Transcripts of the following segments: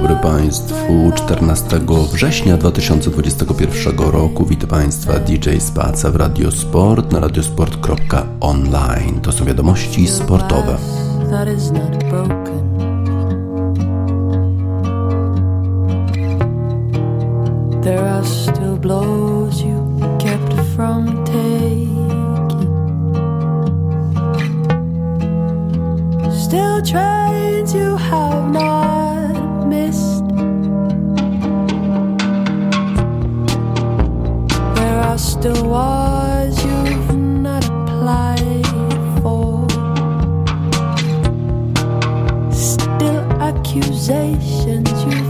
dobry Państwu. 14 września 2021 roku witam Państwa DJ Spaca w Radiosport na radiosport.online. To są wiadomości sportowe. Still trains you have not Still wars you've not applied for. Still accusations you've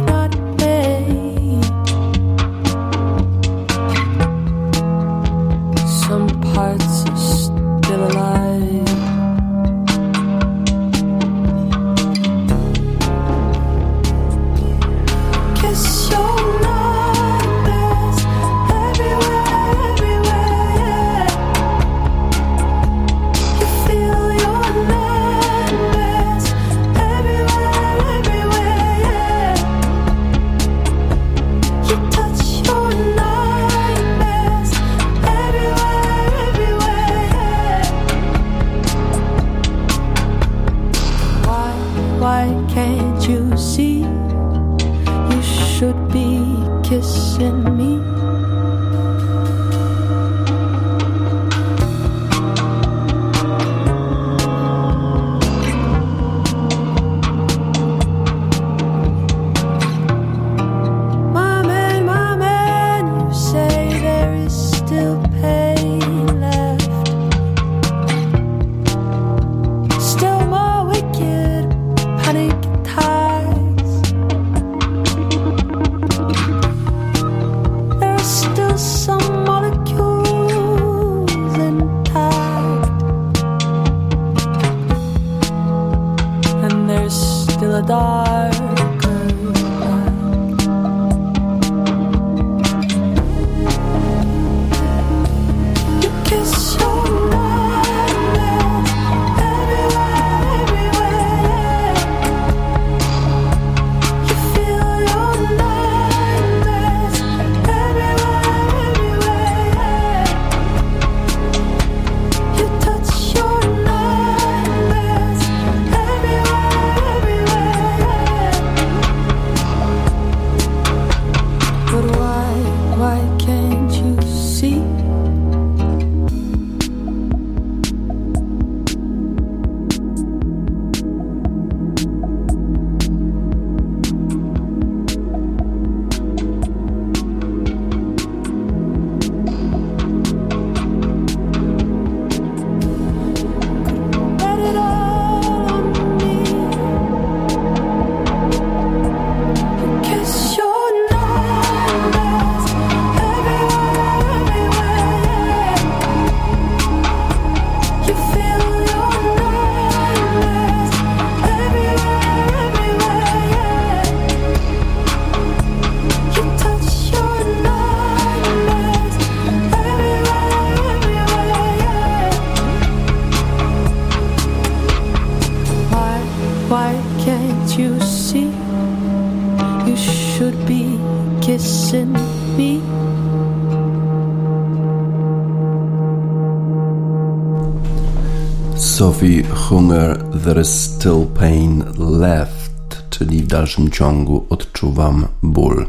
Sophie Hunger, There is still pain left, czyli w dalszym ciągu odczuwam ból.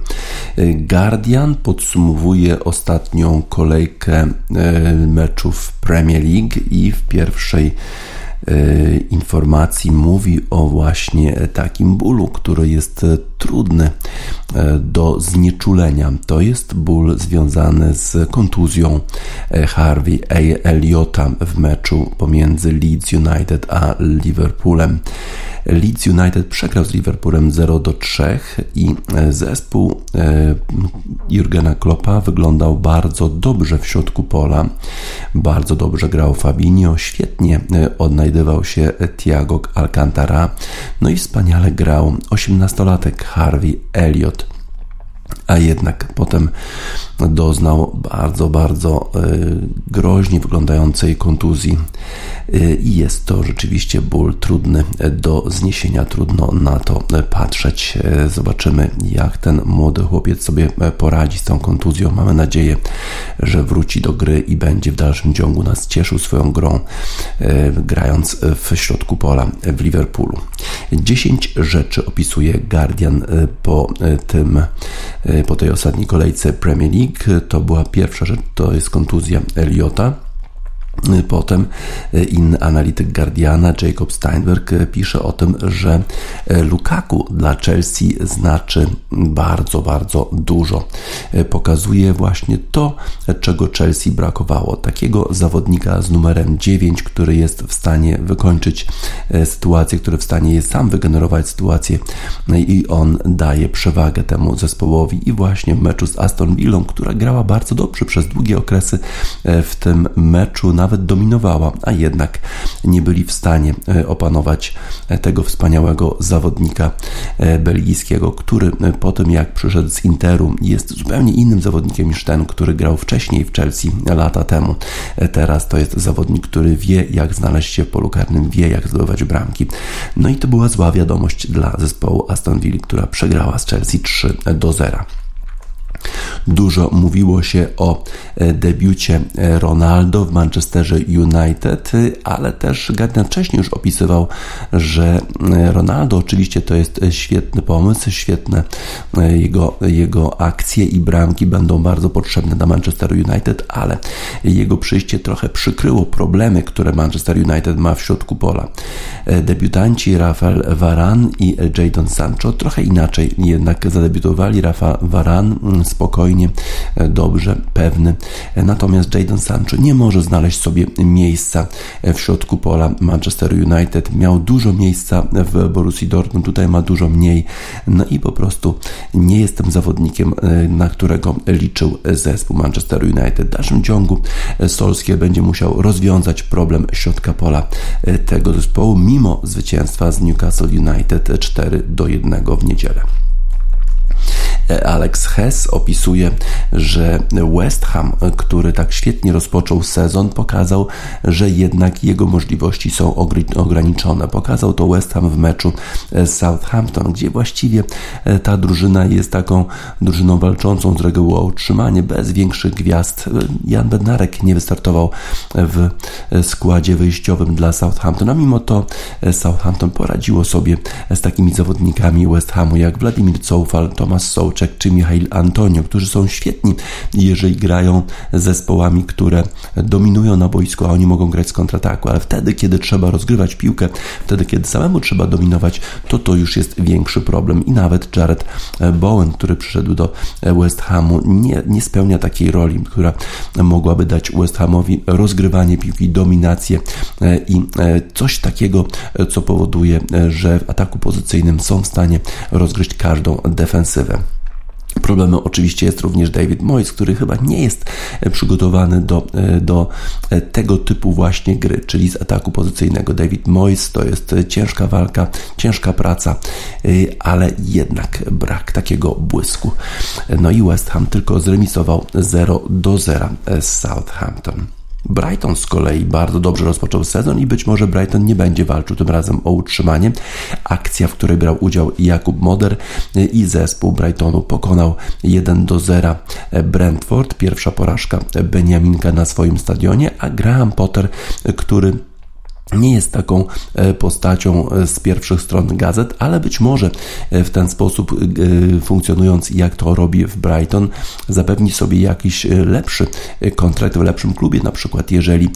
Guardian podsumowuje ostatnią kolejkę e, meczów Premier League i w pierwszej e, informacji mówi o właśnie takim bólu, który jest trudny e, do znieczulenia. To jest ból związany z kontuzją e, Harvey Eliota w meczu pomiędzy Leeds United a Liverpoolem. Leeds United przegrał z Liverpoolem 0 do 3 i e, zespół Jurgena Kloppa wyglądał bardzo dobrze w środku pola. Bardzo dobrze grał Fabinho, świetnie odnajdywał się Thiago Alcantara, no i wspaniale grał 18-latek Harvey Elliott. A jednak potem doznał bardzo, bardzo groźnie wyglądającej kontuzji i jest to rzeczywiście ból trudny do zniesienia, trudno na to patrzeć. Zobaczymy, jak ten młody chłopiec sobie poradzi z tą kontuzją. Mamy nadzieję, że wróci do gry i będzie w dalszym ciągu nas cieszył swoją grą, grając w środku pola w Liverpoolu. 10 rzeczy opisuje Guardian po tym, po tej ostatniej kolejce Premier League. To była pierwsza rzecz, to jest kontuzja Eliota. Potem e, inny analityk Guardiana, Jacob Steinberg, e, pisze o tym, że e, Lukaku dla Chelsea znaczy bardzo, bardzo dużo. Pokazuje właśnie to, czego Chelsea brakowało. Takiego zawodnika z numerem 9, który jest w stanie wykończyć sytuację, który w stanie jest sam wygenerować sytuację no i on daje przewagę temu zespołowi i właśnie w meczu z Aston Villą, która grała bardzo dobrze przez długie okresy w tym meczu, nawet dominowała, a jednak nie byli w stanie e, opanować e, tego wspaniałego zawodnika e, belgijskiego, który po tym jak przyszedł z Interu jest zupełnie innym zawodnikiem niż ten, który grał wcześniej w Chelsea lata temu. Teraz to jest zawodnik, który wie jak znaleźć się w polu karnym, wie jak zdobywać bramki. No i to była zła wiadomość dla zespołu Aston Villa, która przegrała z Chelsea 3 do 0. Dużo mówiło się o e, debiucie e, Ronaldo w Manchesterze United, ale też Gardner wcześniej już opisywał, że e, Ronaldo oczywiście to jest świetny pomysł, świetne jego, jego akcje i bramki będą bardzo potrzebne dla Manchester United, ale jego przyjście trochę przykryło problemy, które Manchester United ma w środku pola. Debiutanci Rafael Varane i Jadon Sancho trochę inaczej jednak zadebiutowali. Rafa Varane mm, spokojnie, e, dobrze, pewny. E, natomiast Jadon Sancho nie może znaleźć sobie miejsca e, w środku pola Manchester United. Miał dużo miejsca w Borussii Dortmund, tutaj ma dużo mniej. No i po prostu nie jestem zawodnikiem, na którego liczył zespół Manchester United. W dalszym ciągu Solskjaer będzie musiał rozwiązać problem środka pola tego zespołu, mimo zwycięstwa z Newcastle United 4 do 1 w niedzielę. Alex Hess opisuje, że West Ham, który tak świetnie rozpoczął sezon, pokazał, że jednak jego możliwości są ograniczone. Pokazał to West Ham w meczu z Southampton, gdzie właściwie e, ta drużyna jest taką drużyną walczącą z reguły o utrzymanie, bez większych gwiazd. Jan Bednarek nie wystartował w składzie wyjściowym dla Southampton, a mimo to Southampton poradziło sobie z takimi zawodnikami West Hamu jak Wladimir Coufal, Tomasz Sołczek czy Michail Antonio, którzy są świetni, jeżeli grają zespołami, które dominują na boisku, a oni mogą grać z kontrataku, ale wtedy, kiedy trzeba rozgrywać piłkę, wtedy, kiedy samemu trzeba dominować, to to już jest większy problem i nawet Jared Bowen, który przyszedł do West Hamu, nie, nie spełnia takiej roli, która mogłaby dać West Hamowi rozgrywanie piłki, dominację i coś takiego, co powoduje, że w ataku pozycyjnym są w stanie rozgryźć każdą defensywę. Problemem oczywiście jest również David Moyes, który chyba nie jest e, przygotowany do, e, do e, tego typu właśnie gry, czyli z ataku pozycyjnego. David Moyes to jest ciężka walka, ciężka praca, ale jednak brak takiego błysku. No i West Ham tylko zremisował 0 do 0 z Southampton. Brighton z kolei bardzo dobrze rozpoczął sezon i być może Brighton nie będzie walczył tym razem o utrzymanie. Akcja, w której brał udział Jakub Moder i zespół Brightonu pokonał 1 do 0 Brentford. Pierwsza porażka Beniaminka na swoim stadionie, a Graham Potter, który nie jest taką e, postacią e, z pierwszych stron gazet, ale być może e, w ten sposób funkcjonując jak to robi w Brighton, zapewni sobie jakiś lepszy kontrakt w lepszym klubie, na przykład jeżeli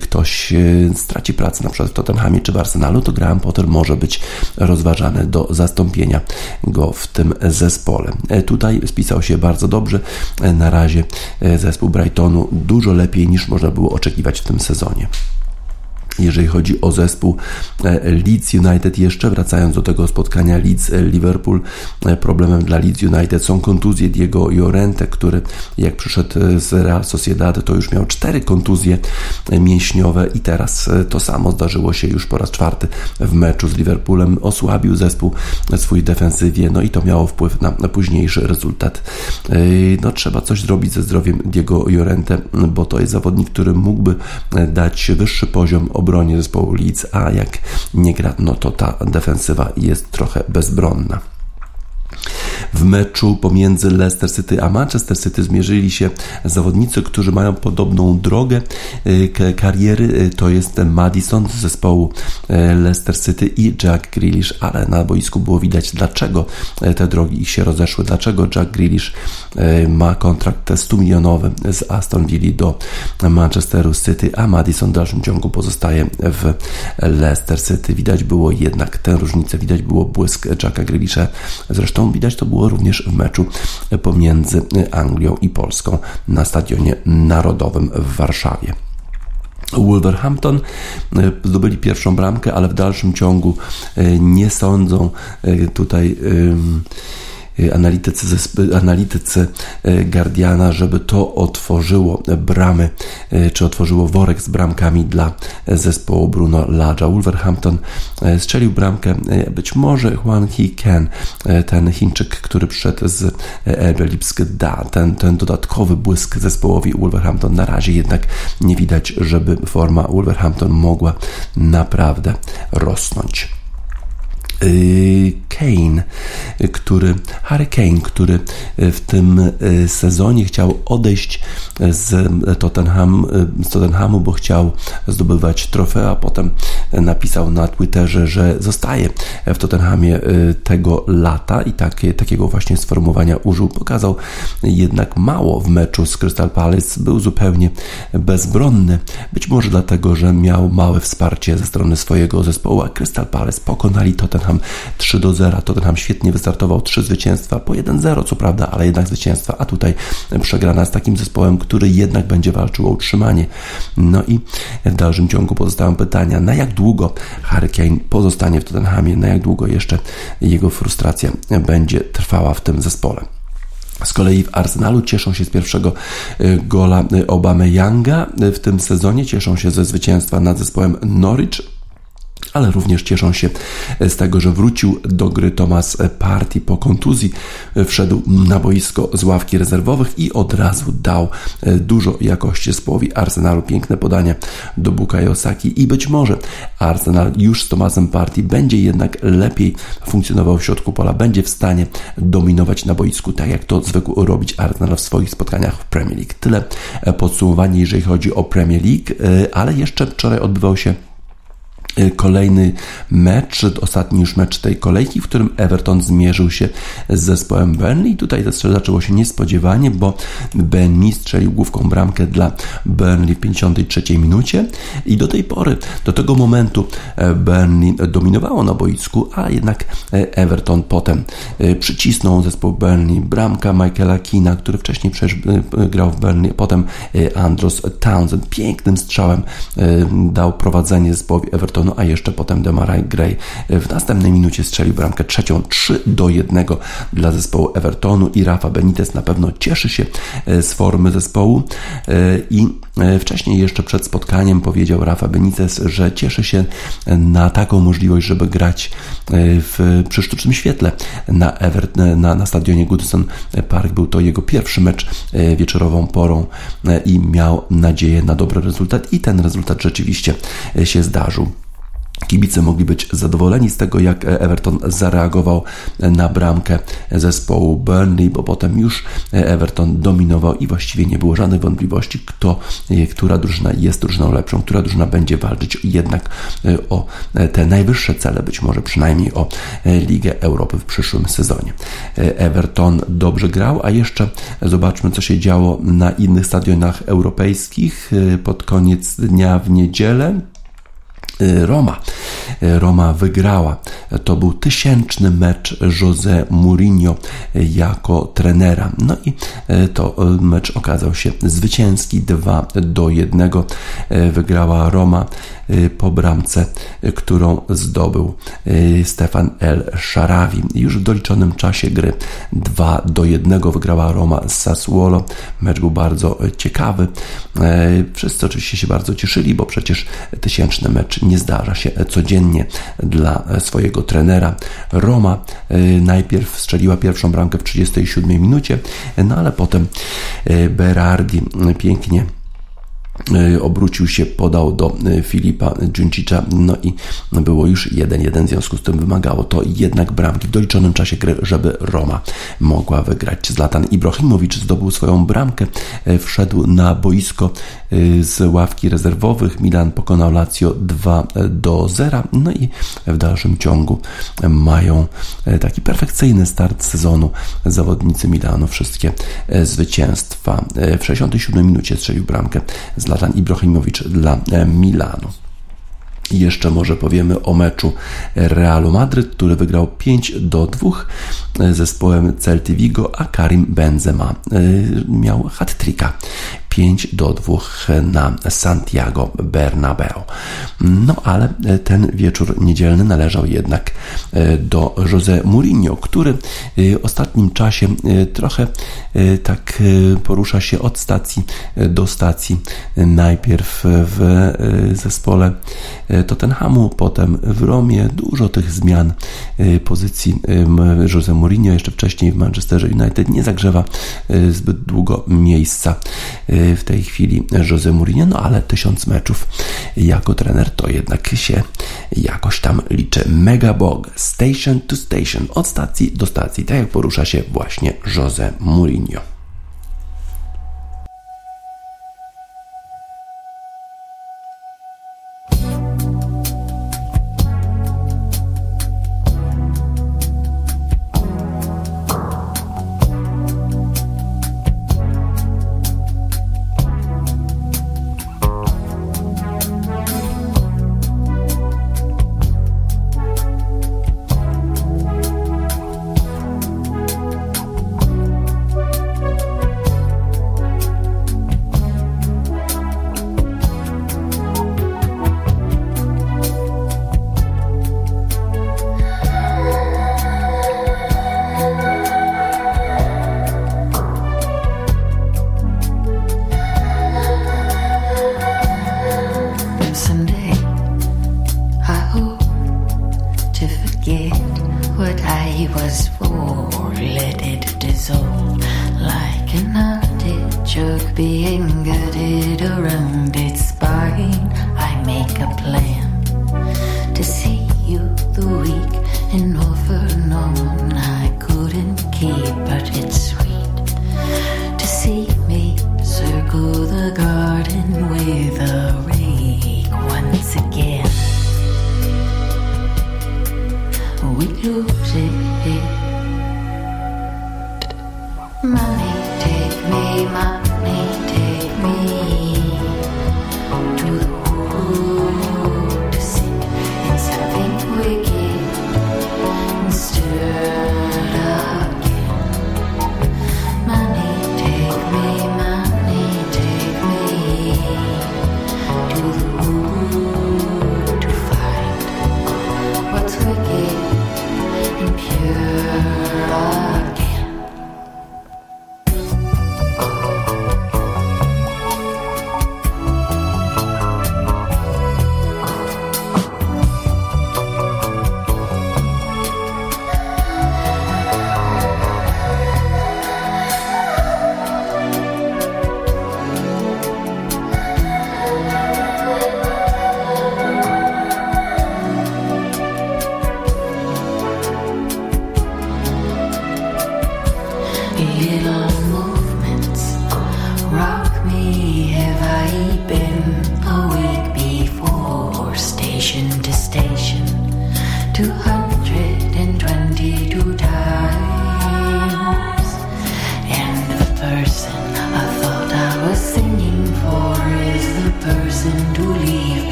ktoś straci pracę na przykład w Tottenhamie czy w Arsenalu, to Graham Potter może być rozważany do zastąpienia go w tym zespole. Tutaj spisał się bardzo dobrze. Na razie zespół Brightonu dużo lepiej niż można było oczekiwać w tym sezonie. Jeżeli chodzi o zespół e, Leeds United, jeszcze wracając do tego spotkania Leeds-Liverpool, e, problemem dla Leeds United są kontuzje Diego Llorente, który jak przyszedł e, z Real Sociedad, to już miał cztery kontuzje mięśniowe i teraz to samo zdarzyło się już po raz czwarty w meczu z Liverpoolem. Osłabił zespół swój defensywie, no i to miało wpływ na, późniejszy rezultat. No trzeba coś zrobić ze zdrowiem Diego Llorente, bo to jest zawodnik, który mógłby dać wyższy poziom obronie zespołu Leeds, a jak nie gra, no to ta defensywa jest trochę bezbronna. W meczu pomiędzy Leicester City a Manchester City zmierzyli się zawodnicy, którzy mają podobną drogę y, kariery. Y, to jest Madison z zespołu y, Leicester City i Jack Grealish, ale na boisku było widać, dlaczego te drogi ich się rozeszły, dlaczego Jack Grealish ma kontrakt 100 milionowy z Aston Villa do Manchesteru City, a Madison w dalszym ciągu pozostaje w Leicester City. Widać było jednak tę różnicę, widać było błysk Jacka Grealisha. Zresztą widać to było również w meczu pomiędzy Anglią i Polską na Stadionie Narodowym w Warszawie. Wolverhampton zdobyli pierwszą bramkę, ale w dalszym ciągu nie sądzą tutaj Y, analitycy, analitycy y, Guardiana, żeby to otworzyło bramy, y, czy otworzyło worek z bramkami dla zespołu Bruno Ladja. Wolverhampton strzelił bramkę, być może Juan He Ken, ten Chińczyk, który przyszedł z RB Lipsk, da ten, ten dodatkowy błysk zespołowi Wolverhampton. Na razie jednak nie widać, żeby forma Wolverhampton mogła naprawdę rosnąć. Kane, który, Harry Kane, który w tym y, sezonie chciał odejść z, Tottenham, y, z Tottenhamu, bo chciał zdobywać trofea. Potem napisał na Twitterze, że zostaje w Tottenhamie tego lata i takie, takiego właśnie sformułowania użył. Pokazał jednak mało w meczu z Crystal Palace. Był zupełnie bezbronny. Być może dlatego, że miał małe wsparcie ze strony swojego zespołu, a Crystal Palace pokonali Tottenham Tottenham 3 do 0. Tottenham świetnie wystartował, 3 zwycięstwa, po 1-0 co prawda, ale jednak zwycięstwa, a tutaj przegrana z takim zespołem, który jednak będzie walczył o utrzymanie. No i w dalszym ciągu pozostają pytania, na jak długo Harry Kane pozostanie w Tottenhamie, na jak długo jeszcze jego frustracja będzie trwała w tym zespole. Z kolei w Arsenalu cieszą się z pierwszego y, gola y, Obamy Younga w tym sezonie, cieszą się ze zwycięstwa nad zespołem Norwich ale również cieszą się z tego, że wrócił do gry Thomas Party po kontuzji. Wszedł na boisko z ławki rezerwowych i od razu dał dużo jakości zespołowi Arsenalu. Piękne podanie do Bukayo Osaki i być może Arsenal już z Thomasem Party będzie jednak lepiej funkcjonował w środku pola, będzie w stanie dominować na boisku, tak jak to zwykł robić Arsenal w swoich spotkaniach w Premier League. Tyle podsumowanie, jeżeli chodzi o Premier League, ale jeszcze wczoraj odbywał się kolejny mecz, ostatni już mecz tej kolejki, w którym Everton zmierzył się z zespołem Burnley. Tutaj zaczęło się niespodziewanie, bo Benny strzelił główką bramkę dla Burnley w 53 minucie i do tej pory, do tego momentu e, Burnley dominowało na boisku, a jednak e, Everton potem e, przycisnął zespół Burnley. Bramka Michaela Kina, który wcześniej przecież grał w Burnley, potem Andros Townsend pięknym strzałem dał prowadzenie zespołowi Everton no a jeszcze potem Demarai Gray w następnej minucie strzelił bramkę trzecią 3 do 1 dla zespołu Evertonu i Rafa Benitez na pewno cieszy się e, z formy zespołu e, i e, wcześniej jeszcze przed spotkaniem powiedział Rafa Benitez, że cieszy się na taką możliwość, żeby grać w, przy sztucznym świetle na, Evert, na, na stadionie Goodison Park. Był to jego pierwszy mecz wieczorową porą i miał nadzieję na dobry rezultat i ten rezultat rzeczywiście się zdarzył. Kibice mogli być zadowoleni z tego, jak Everton zareagował na bramkę zespołu Burnley, bo potem już Everton dominował i właściwie nie było żadnej wątpliwości, kto, która drużyna jest drużyną lepszą, która drużyna będzie walczyć jednak o te najwyższe cele, być może przynajmniej o Ligę Europy w przyszłym sezonie. Everton dobrze grał, a jeszcze zobaczmy, co się działo na innych stadionach europejskich pod koniec dnia w niedzielę. Y, Roma Roma wygrała. To był tysięczny mecz Jose Mourinho jako trenera. No i to mecz okazał się zwycięski 2 do 1. Wygrała Roma po bramce, którą zdobył Stefan El Sharawi. Już w doliczonym czasie gry 2 do 1 wygrała Roma z Sassuolo. Mecz był bardzo ciekawy. Wszyscy oczywiście się bardzo cieszyli, bo przecież tysięczny mecz nie zdarza się codziennie dla swojego trenera. Roma y, najpierw strzeliła pierwszą bramkę w 37 minucie, no ale potem Berardi pięknie E, obrócił się, podał do e, Filipa Dżuncicza, no i było już 1-1, w związku z tym wymagało to jednak bramki w doliczonym czasie gry, żeby Roma mogła wygrać. Zlatan Ibrahimowicz zdobył swoją bramkę, e, wszedł na boisko z ławki rezerwowych, Milan pokonał Lazio 2 do 0, no i w dalszym ciągu mają taki perfekcyjny start sezonu zawodnicy Milanu, wszystkie zwycięstwa. W 67 minucie strzelił bramkę Zlatan Ibrahimowicz dla e, Milanu. I jeszcze może powiemy o meczu Realu Madryt, który wygrał 5 do 2 e, zespołem Celty Vigo, a Karim Benzema e, miał hat-tricka. 5 do 2 na Santiago Bernabeu. No ale ten wieczór niedzielny należał jednak e, do Jose Mourinho, który e, w ostatnim czasie e, trochę tak porusza się od stacji do stacji. Najpierw w zespole Tottenhamu, potem w Romie. Dużo tych zmian pozycji Jose Mourinho, jeszcze wcześniej w Manchesterze United nie zagrzewa zbyt długo miejsca w tej chwili Jose Mourinho, no ale tysiąc meczów jako trener to jednak się jakoś tam liczy. Mega bog, station to station, od stacji do stacji, tak jak porusza się właśnie Jose Mourinho.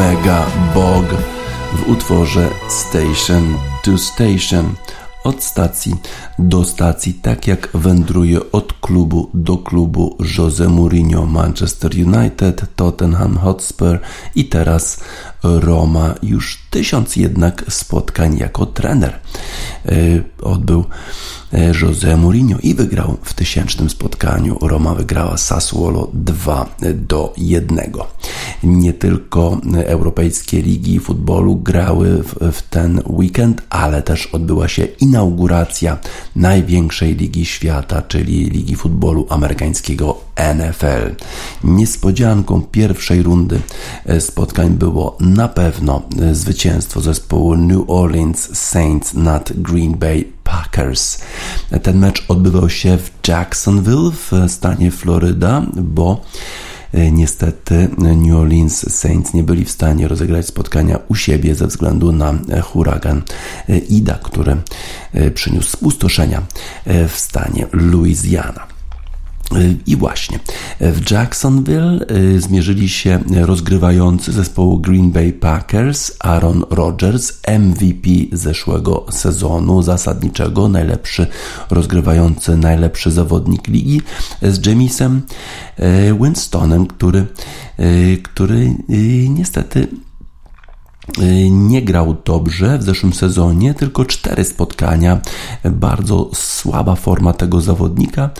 Mega Bog w utworze Station to Station od stacji do stacji, tak jak wędruje od klubu do klubu Jose Mourinho, Manchester United, Tottenham Hotspur i teraz Roma. Już tysiąc jednak spotkań jako trener e, odbył e, Jose Mourinho i wygrał w tysięcznym spotkaniu. Roma wygrała Sassuolo 2 do 1. Nie tylko europejskie ligi futbolu grały w, w ten weekend, ale też odbyła się inauguracja największej ligi świata, czyli Ligi Futbolu Amerykańskiego NFL. Niespodzianką pierwszej rundy e, spotkań było na pewno zwycięstwo zwycięstwo zespołu New Orleans Saints nad Green Bay Packers. Ten mecz odbywał się w Jacksonville w stanie Floryda, bo e, Niestety New Orleans Saints nie byli w stanie rozegrać spotkania u siebie ze względu na huragan e, Ida, który e, przyniósł spustoszenia w stanie Louisiana. I właśnie w Jacksonville y, zmierzyli się rozgrywający zespołu Green Bay Packers Aaron Rodgers, MVP zeszłego sezonu zasadniczego, najlepszy rozgrywający, najlepszy zawodnik ligi z Jamisem y, Winstonem, który, y, który niestety nie grał dobrze w zeszłym sezonie, tylko cztery spotkania. Bardzo słaba forma tego zawodnika.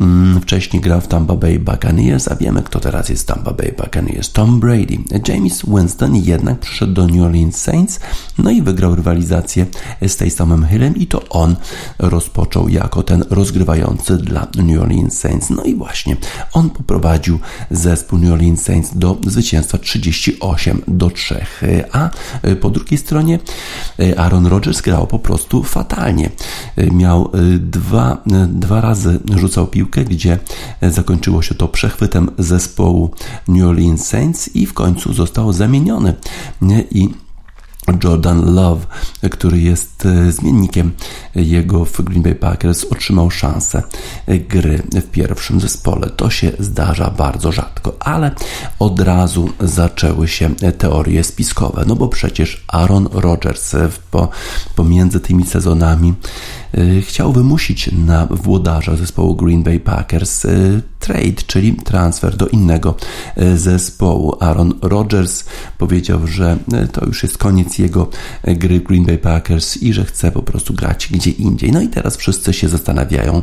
Mm, wcześniej grał w Tampa Bay Buccaneers, a wiemy kto teraz jest Tampa Bay Buccaneers. Tom Brady. James Winston jednak przyszedł do New Orleans Saints, no i wygrał rywalizację z tej samym Hillem i to on rozpoczął jako ten rozgrywający dla New Orleans Saints. No i właśnie on poprowadził zespół New Orleans Saints do zwycięstwa 38 do 3. A po drugiej stronie Aaron Rodgers grał po prostu fatalnie. Miał dwa, dwa razy rzucał piłkę piłkę, gdzie zakończyło się to przechwytem zespołu New Orleans Saints i w końcu został zamieniony. I Jordan Love, który jest e, zmiennikiem jego w Green Bay Packers, otrzymał szansę gry w pierwszym zespole. To się zdarza bardzo rzadko, ale od razu zaczęły się teorie spiskowe, no bo przecież Aaron Rodgers po, pomiędzy tymi sezonami Y, chciał wymusić na włodarza zespołu Green Bay Packers trade, czyli transfer do innego y, zespołu. Aaron Rodgers powiedział, że to już jest koniec jego gry Green Bay Packers i że chce po prostu grać gdzie indziej. No i teraz wszyscy się zastanawiają,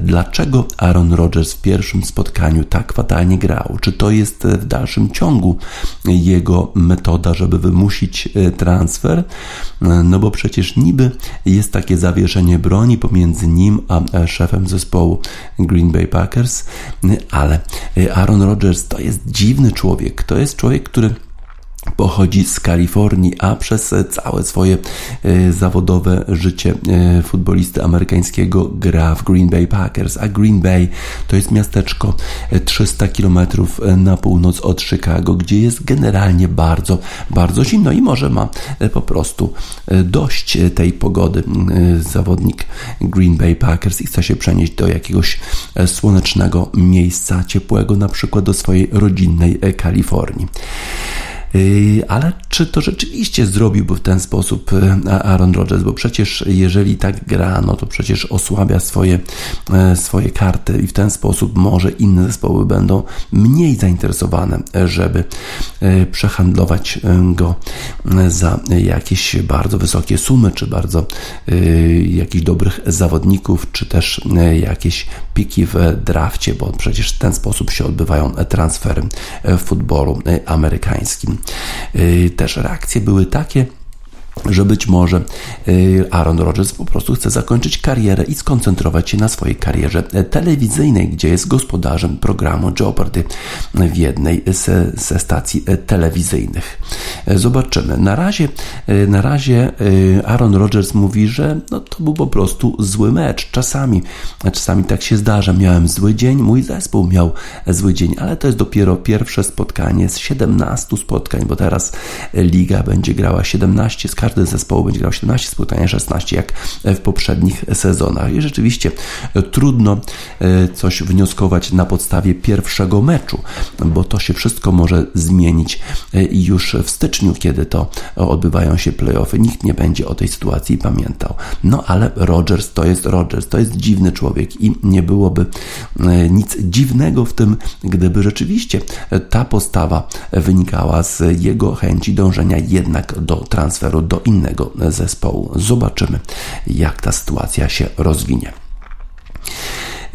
dlaczego Aaron Rodgers w pierwszym spotkaniu tak fatalnie grał. Czy to jest w dalszym ciągu jego metoda, żeby wymusić transfer? No bo przecież niby jest takie zawieszenie broni pomiędzy nim a szefem zespołu Green Bay Packers, ale Aaron Rodgers to jest dziwny człowiek. To jest człowiek, który pochodzi z Kalifornii, a przez całe swoje e, zawodowe życie e, futbolisty amerykańskiego gra w Green Bay Packers, a Green Bay to jest miasteczko 300 km na północ od Chicago, gdzie jest generalnie bardzo, bardzo zimno i może ma e, po prostu dość tej pogody zawodnik Green Bay Packers i chce się przenieść do jakiegoś słonecznego miejsca ciepłego, na przykład do swojej rodzinnej Kalifornii. Ale czy to rzeczywiście zrobiłby w ten sposób Aaron Rodgers? Bo przecież jeżeli tak gra, no to przecież osłabia swoje, swoje karty i w ten sposób może inne zespoły będą mniej zainteresowane, żeby przehandlować go za jakieś bardzo wysokie sumy, czy bardzo jakichś dobrych zawodników, czy też jakieś piki w drafcie, bo przecież w ten sposób się odbywają transfery w futbolu amerykańskim. Też reakcje były takie, że być może y, Aaron Rodgers po prostu chce zakończyć karierę i skoncentrować się na swojej karierze telewizyjnej, gdzie jest gospodarzem programu Jeopardy w jednej ze, ze stacji telewizyjnych. Zobaczymy. Na razie, na razie Aaron Rodgers mówi, że no, to był po prostu zły mecz. Czasami, czasami tak się zdarza. Miałem zły dzień, mój zespół miał zły dzień, ale to jest dopiero pierwsze spotkanie z 17 spotkań, bo teraz liga będzie grała 17 z każdy zespołu będzie grał 17 spotkań, 16 jak w poprzednich sezonach. I rzeczywiście e, trudno e, coś wnioskować na podstawie pierwszego meczu, bo to się wszystko może zmienić e, już w styczniu, kiedy to odbywają się playoffy. Nikt nie będzie o tej sytuacji pamiętał. No ale Rodgers to jest Rodgers, to jest dziwny człowiek i nie byłoby nic dziwnego w tym, gdyby rzeczywiście ta postawa wynikała z jego chęci dążenia jednak do transferu do innego zespołu. Zobaczymy, jak ta sytuacja się rozwinie.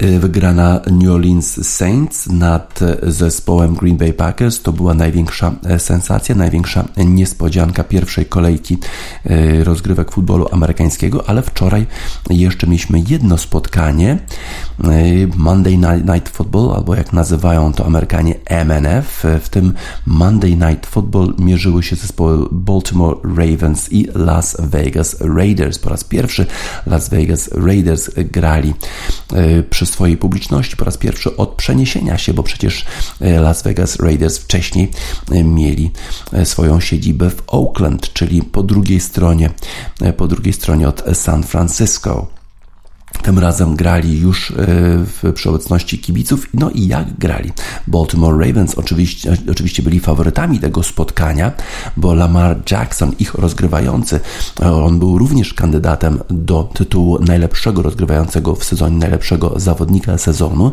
Y, wygrana New Orleans Saints nad zespołem Green Bay Packers. To była największa e, sensacja, największa niespodzianka pierwszej kolejki y, rozgrywek futbolu amerykańskiego, ale wczoraj jeszcze mieliśmy jedno spotkanie Monday Night Football, albo jak nazywają to Amerykanie MNF. W tym Monday Night Football mierzyły się zespoły Baltimore Ravens i Las Vegas Raiders. Po raz pierwszy Las Vegas Raiders grali przy przy swojej publiczności po raz pierwszy od przeniesienia się, bo przecież e, Las Vegas Raiders wcześniej e, mieli e, swoją siedzibę w Oakland, czyli po drugiej stronie, po drugiej stronie od San Francisco. Tym razem grali już e, w, przy obecności kibiców. No i jak grali? Baltimore Ravens oczywiście, oczywiście byli faworytami tego spotkania, bo Lamar Jackson, ich rozgrywający, e, on był również kandydatem do tytułu najlepszego rozgrywającego w sezonie, najlepszego zawodnika sezonu,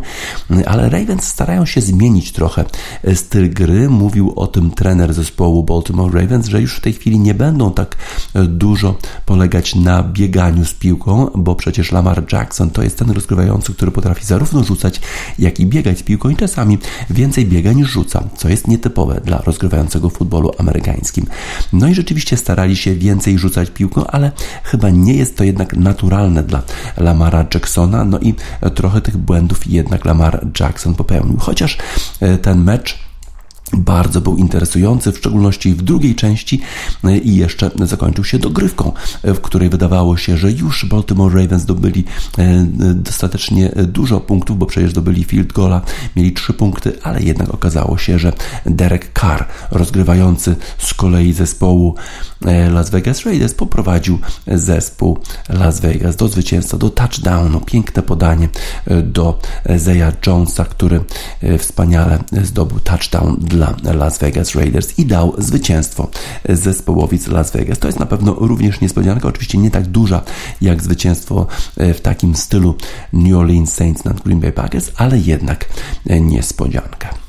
ale Ravens starają się zmienić trochę e, styl gry. Mówił o tym trener zespołu Baltimore Ravens, że już w tej chwili nie będą tak dużo polegać na bieganiu z piłką, bo przecież Lamar Jackson to jest ten rozgrywający, który potrafi zarówno rzucać, jak i biegać z piłką i czasami więcej biega niż rzuca, co jest nietypowe dla rozgrywającego futbolu amerykańskim. No i rzeczywiście starali się więcej rzucać piłką, ale chyba nie jest to jednak naturalne dla Lamara Jacksona, no i trochę tych błędów jednak Lamar Jackson popełnił. Chociaż e, ten mecz bardzo był interesujący, w szczególności w drugiej części e, i jeszcze zakończył się dogrywką, w której wydawało się, że już Baltimore Ravens zdobyli e, dostatecznie dużo punktów, bo przecież zdobyli field goala, mieli trzy punkty, ale jednak okazało się, że Derek Carr, rozgrywający z kolei zespołu e, Las Vegas Raiders, poprowadził zespół Las Vegas do zwycięstwa, do touchdownu, piękne podanie do Zeya Jonesa, który wspaniale zdobył touchdown dla dla Las Vegas Raiders i dał zwycięstwo zespołowi z Las Vegas. To jest na pewno również niespodzianka, oczywiście nie tak duża jak zwycięstwo e, w takim stylu New Orleans Saints nad Green Bay Packers, ale jednak e, niespodzianka.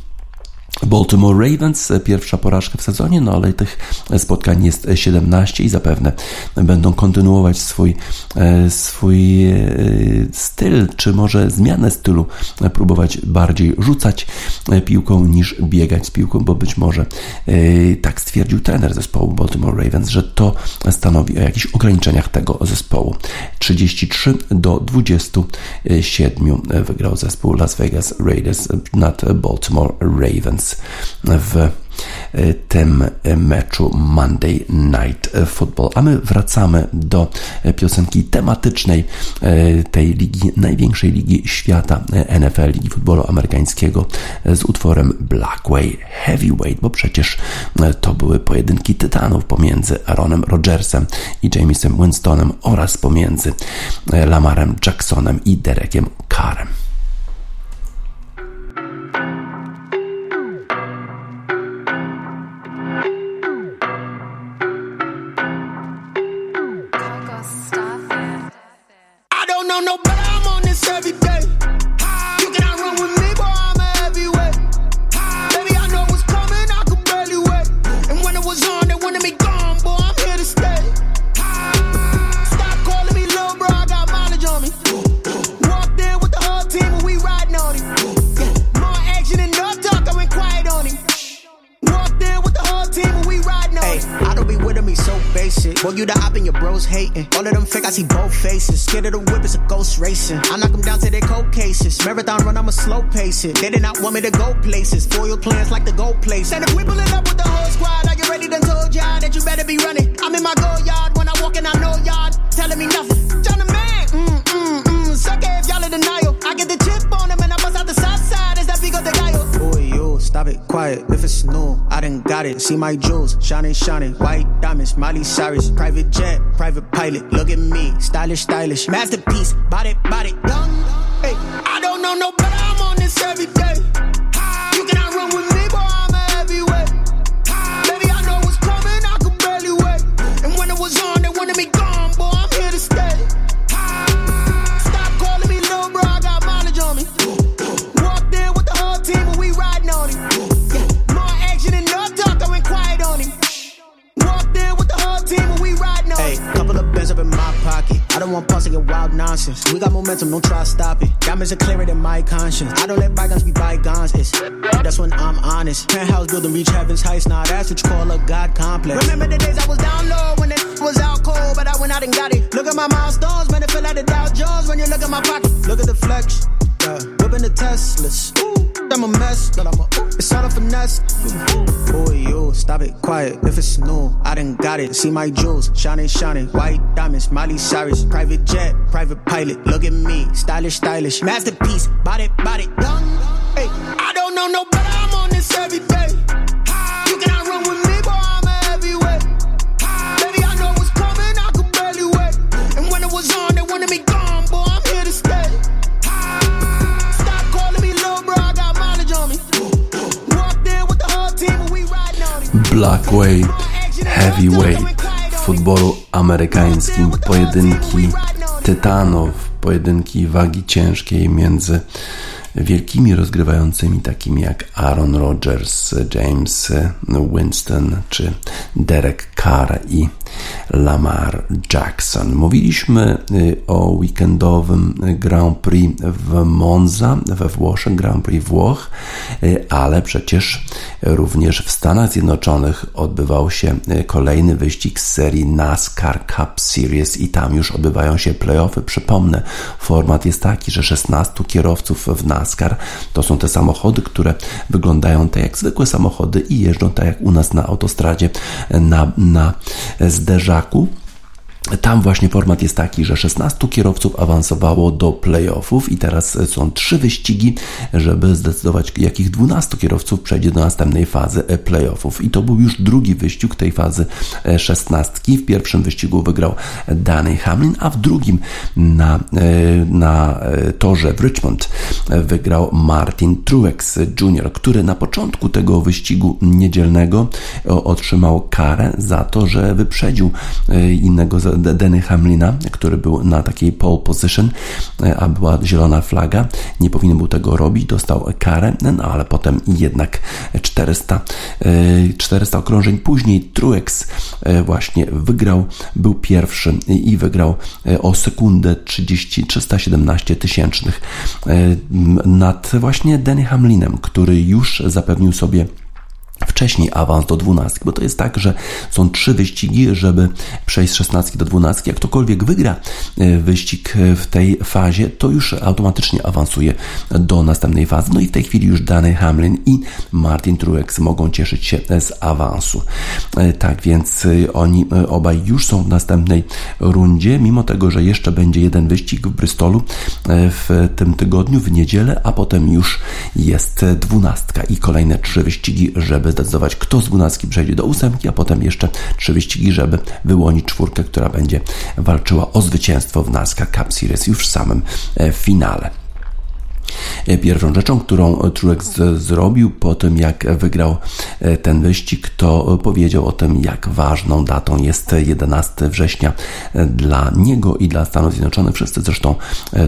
Baltimore Ravens, e, pierwsza porażka w sezonie, no ale tych spotkań jest 17 i zapewne będą kontynuować swój, e, swój e, styl, czy może zmianę stylu, próbować bardziej rzucać piłką niż biegać z piłką, bo być może tak stwierdził trener zespołu Baltimore Ravens, że to stanowi o jakichś ograniczeniach tego zespołu. 33 do 27 wygrał zespół Las Vegas Raiders nad Baltimore Ravens w e, tym meczu Monday Night Football. A my wracamy do piosenki tematycznej e, tej ligi, największej ligi świata e, NFL, Ligi Futbolu Amerykańskiego z utworem Blackway Heavyweight, bo przecież to były pojedynki tytanów pomiędzy Aaronem Rodgersem i Jamesem Winstonem oraz pomiędzy Lamarem Jacksonem i Derekiem Carrem. Boy, you the op and your bros hating. All of them fake, I see both faces. Scared of the whip, it's a ghost racing. I knock them down to their cold cases. Marathon run, I'ma slow pace it. They did not want me to go places. Foil plans like the gold place. And if we pulling up with the whole squad, are you ready? Done told y'all that you better be running. I'm in my go yard when I walk in, I know y'all telling me nothing. Stop it, quiet. If it's new, I done got it. See my jewels, shining, shining. White diamonds, Miley Cyrus. Private jet, private pilot. Look at me, stylish, stylish. Masterpiece, body, body, young. Hey, I don't know no wild nonsense. We got momentum, don't try to stop it. Diamonds are clearer than my conscience. I don't let bygones be bygones. It's that's when I'm honest. Penthouse building, reach heaven's heights. Now that's what you call a god complex. Remember the days I was down low when it was out cold, but I went out and got it. Look at my milestones, man, it feel like the Dow Jones when you look at my pocket. Look at the flex, yeah. Whipping the Teslas. I'm a mess, but I'm a. It's all a finesse. Boy, you stop it, quiet. If it's new, I done got it. See my jewels, shining, shining. White diamonds, Miley Cyrus. Private jet, private pilot. Look at me, stylish, stylish. Masterpiece, body, body, young. Hey, I don't know no. I'm on this every Blackway, Heavyweight w futbolu amerykańskim, pojedynki tytanów, pojedynki wagi ciężkiej między wielkimi rozgrywającymi takimi jak Aaron Rodgers, James Winston czy Derek Carr i Lamar Jackson. Mówiliśmy y, o weekendowym Grand Prix w Monza we Włoszech, Grand Prix Włoch, y, ale przecież również w Stanach Zjednoczonych odbywał się y, kolejny wyścig z serii NASCAR Cup Series i tam już odbywają się playoffy. Przypomnę, format jest taki, że 16 kierowców w NASCAR to są te samochody, które wyglądają tak jak zwykłe samochody i jeżdżą tak jak u nas na autostradzie na, na zderzaku. Tam właśnie format jest taki, że 16 kierowców awansowało do playoffów i teraz są trzy wyścigi, żeby zdecydować, jakich 12 kierowców przejdzie do następnej fazy playoffów. I to był już drugi wyścig tej fazy 16. W pierwszym wyścigu wygrał Danny Hamlin, a w drugim na, na torze w Richmond wygrał Martin Truex Jr., który na początku tego wyścigu niedzielnego otrzymał karę za to, że wyprzedził innego Denny Hamlina, który był na takiej pole position, a była zielona flaga. Nie powinien był tego robić, dostał karę, no ale potem jednak 400, 400 okrążeń później Truex właśnie wygrał, był pierwszy i wygrał o sekundę 30, 317 tysięcznych nad właśnie Denny Hamlinem, który już zapewnił sobie wcześniej awans do 12, bo to jest tak, że są trzy wyścigi, żeby przejść z 16 do 12. Jak ktokolwiek wygra e, wyścig w tej fazie, to już automatycznie awansuje do następnej fazy. No i w tej chwili już Danny Hamlin i Martin Truex mogą cieszyć się z awansu. E, tak więc e, oni obaj już są w następnej rundzie, mimo tego, że jeszcze będzie jeden wyścig w Bristolu w tym tygodniu, w niedzielę, a potem już jest dwunastka i kolejne trzy wyścigi, żeby zdecydować, kto z dwunastki przejdzie do ósemki, a potem jeszcze trzy wyścigi, żeby wyłonić czwórkę, która będzie walczyła o zwycięstwo w NASCAR Cup Series już w samym finale. Pierwszą rzeczą, którą Truex zrobił po tym, jak wygrał ten wyścig, to powiedział o tym, jak ważną datą jest 11 września dla niego i dla Stanów Zjednoczonych. Wszyscy zresztą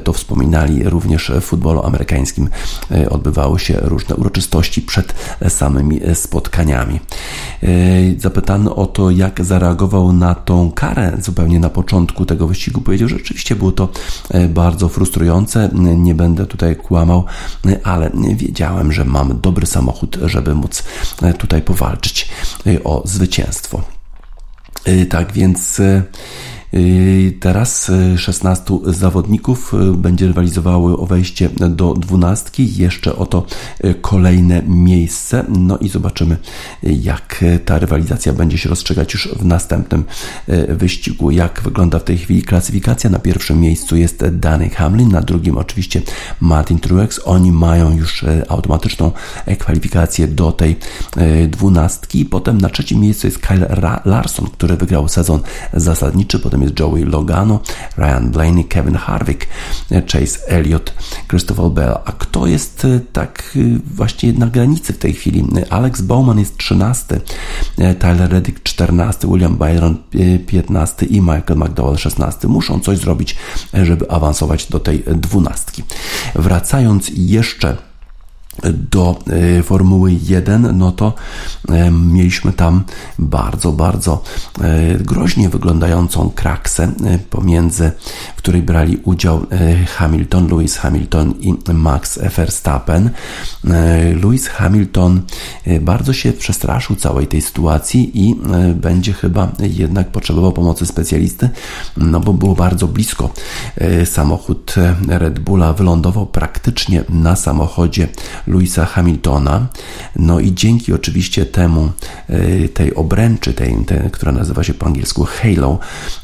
to wspominali, również w futbolu amerykańskim odbywały się różne uroczystości przed samymi spotkaniami. Zapytany o to, jak zareagował na tą karę zupełnie na początku tego wyścigu, powiedział, że rzeczywiście było to bardzo frustrujące. Nie będę tutaj kłamał, ale wiedziałem, że mam dobry samochód, żeby móc tutaj powalczyć o zwycięstwo. Tak więc Teraz 16 e, zawodników e, będzie rywalizowało o wejście do dwunastki. Jeszcze oto e, kolejne miejsce. No i zobaczymy, jak ta rywalizacja będzie się rozstrzygać już w następnym wyścigu. Jak wygląda w tej chwili klasyfikacja? Na pierwszym miejscu jest Danny Hamlin, na drugim oczywiście Martin Truex. Oni mają już automatyczną kwalifikację do tej dwunastki. Potem na trzecim miejscu jest Kyle Larson, który wygrał sezon zasadniczy. Potem jest Joey Logano, Ryan Blaney, Kevin Harvick, Chase Elliott, Christopher Bell. A kto jest e, tak e, właśnie na granicy w tej chwili? Alex Bowman jest 13, e, Tyler Reddick 14, William Byron 15 i Michael McDowell 16. Muszą coś zrobić, żeby awansować do tej dwunastki. Wracając jeszcze do e, Formuły 1, no to e, mieliśmy tam bardzo, bardzo e, groźnie wyglądającą kraksę pomiędzy, w której brali udział Hamilton, Lewis Hamilton i Max Verstappen. Lewis Hamilton bardzo się przestraszył całej tej sytuacji i będzie chyba jednak potrzebował pomocy specjalisty, no bo było bardzo blisko. Samochód Red Bulla wylądował praktycznie na samochodzie Louisa Hamiltona. No i dzięki oczywiście temu, e, tej obręczy, tej, tej, która nazywa się po angielsku Halo,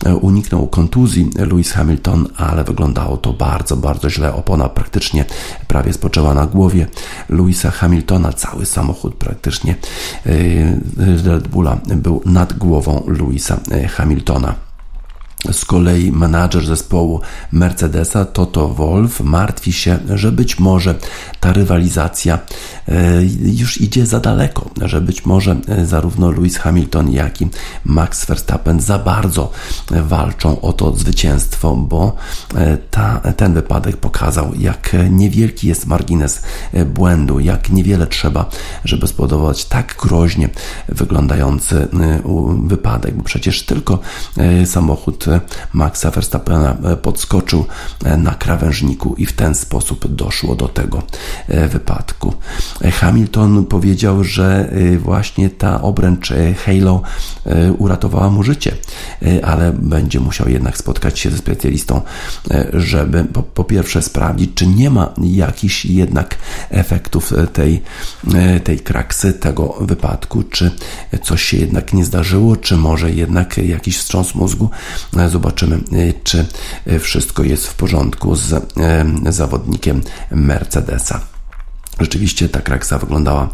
e, uniknął kontuzji Lewis Hamilton, ale wyglądało to bardzo, bardzo źle. Opona praktycznie prawie spoczęła na głowie Louisa Hamiltona. Cały samochód praktycznie e, Red Bulla był nad głową Louisa Hamiltona. Z kolei menadżer zespołu Mercedesa Toto Wolf martwi się, że być może ta rywalizacja e, już idzie za daleko, że być może e, zarówno Lewis Hamilton, jak i Max Verstappen za bardzo walczą o to zwycięstwo, bo e, ta, ten wypadek pokazał, jak niewielki jest margines błędu, jak niewiele trzeba, żeby spowodować tak groźnie wyglądający wypadek, bo przecież tylko samochód Maxa Verstappena e, podskoczył e, na krawężniku i w ten sposób doszło do tego e, wypadku. Hamilton powiedział, że właśnie ta obręcz Halo uratowała mu życie, ale będzie musiał jednak spotkać się ze specjalistą, żeby po, po pierwsze sprawdzić, czy nie ma jakichś jednak efektów tej, tej kraksy, tego wypadku, czy coś się jednak nie zdarzyło, czy może jednak jakiś wstrząs mózgu Zobaczymy, y, czy y, wszystko jest w porządku z y, zawodnikiem Mercedesa. Rzeczywiście ta kraksa wyglądała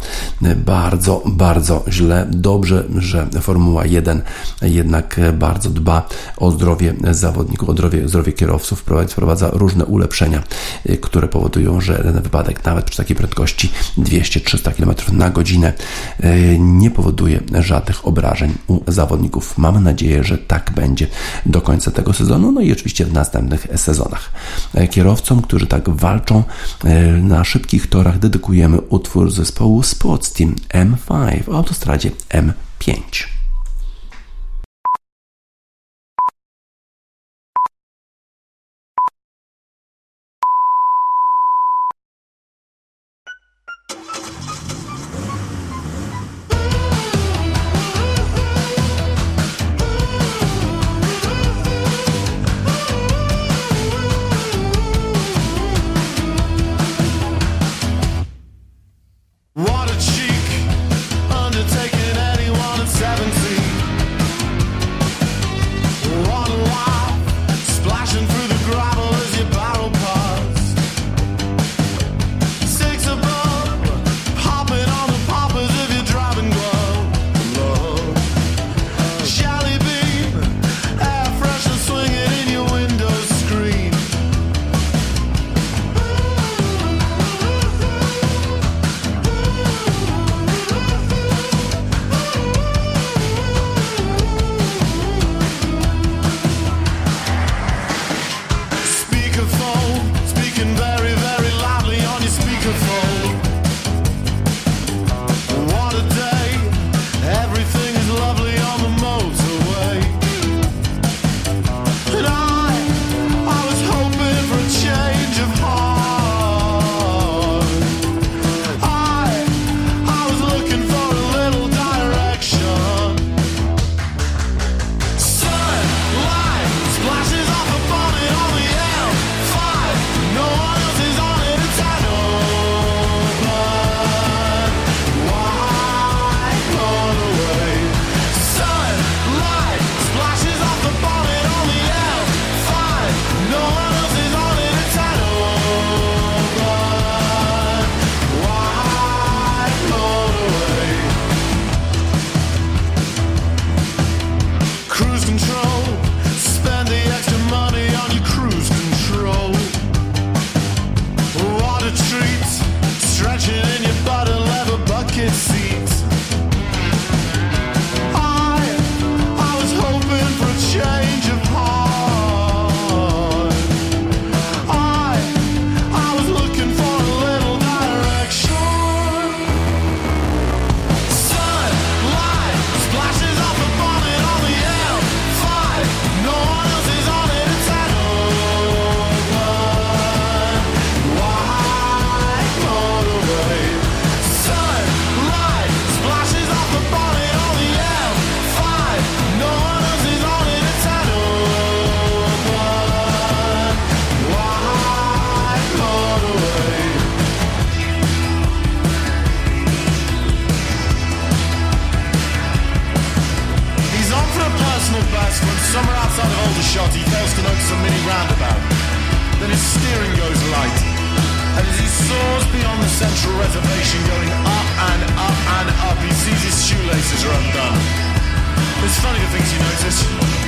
bardzo, bardzo źle. Dobrze, że Formuła 1 jednak bardzo dba o zdrowie zawodników, o zdrowie, zdrowie kierowców, wprowadza różne ulepszenia, które powodują, że ten wypadek nawet przy takiej prędkości 200-300 km na godzinę nie powoduje żadnych obrażeń u zawodników. Mamy nadzieję, że tak będzie do końca tego sezonu, no i oczywiście w następnych sezonach. Kierowcom, którzy tak walczą na szybkich torach, dedykujemy utwór zespołu Sports Team M5 w autostradzie M5. Start, he fails to notice a mini roundabout. Then his steering goes light. And as he soars beyond the central reservation, going up and up and up, he sees his shoelaces are undone. It's funny the things you notice.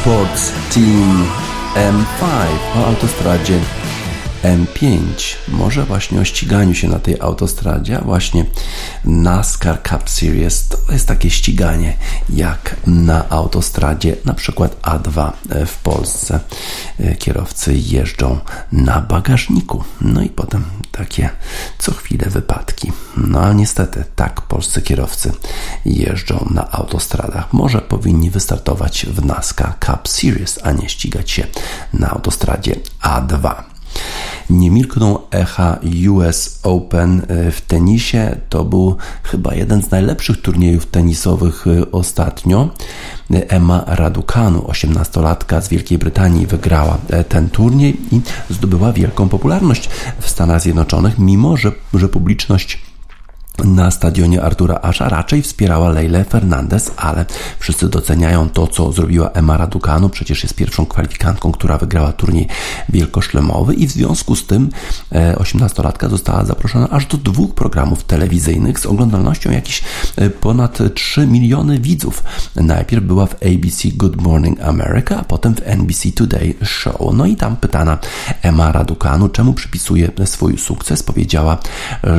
Sports Team M5 o autostradzie M5. Może właśnie o ściganiu się na tej autostradzie, a właśnie NASCAR Cup Series to jest takie ściganie jak na autostradzie, na przykład A2 w Polsce. Kierowcy jeżdżą na bagażniku, no i potem takie co chwilę wypadki. No ale niestety tak polscy kierowcy jeżdżą na autostradach. Może powinni wystartować w NASCAR Cup Series, a nie ścigać się na autostradzie A2. Nie milkną echa US Open e, w tenisie. To był chyba jeden z najlepszych turniejów tenisowych e, ostatnio. Emma Raducanu, 18-latka z Wielkiej Brytanii, wygrała e, ten turniej i zdobyła wielką popularność w Stanach Zjednoczonych, mimo że, że publiczność na stadionie Artura Asha raczej wspierała Leilę Fernandez, ale wszyscy doceniają to, co zrobiła Emma Raducanu. Przecież jest pierwszą kwalifikantką, która wygrała turniej wielkoszlemowy i w związku z tym 18-latka e, została zaproszona aż do dwóch programów telewizyjnych z oglądalnością jakieś e, ponad 3 miliony widzów. Najpierw była w ABC Good Morning America, a potem w NBC Today Show. No i tam pytana Emma Raducanu, czemu przypisuje swój sukces, powiedziała,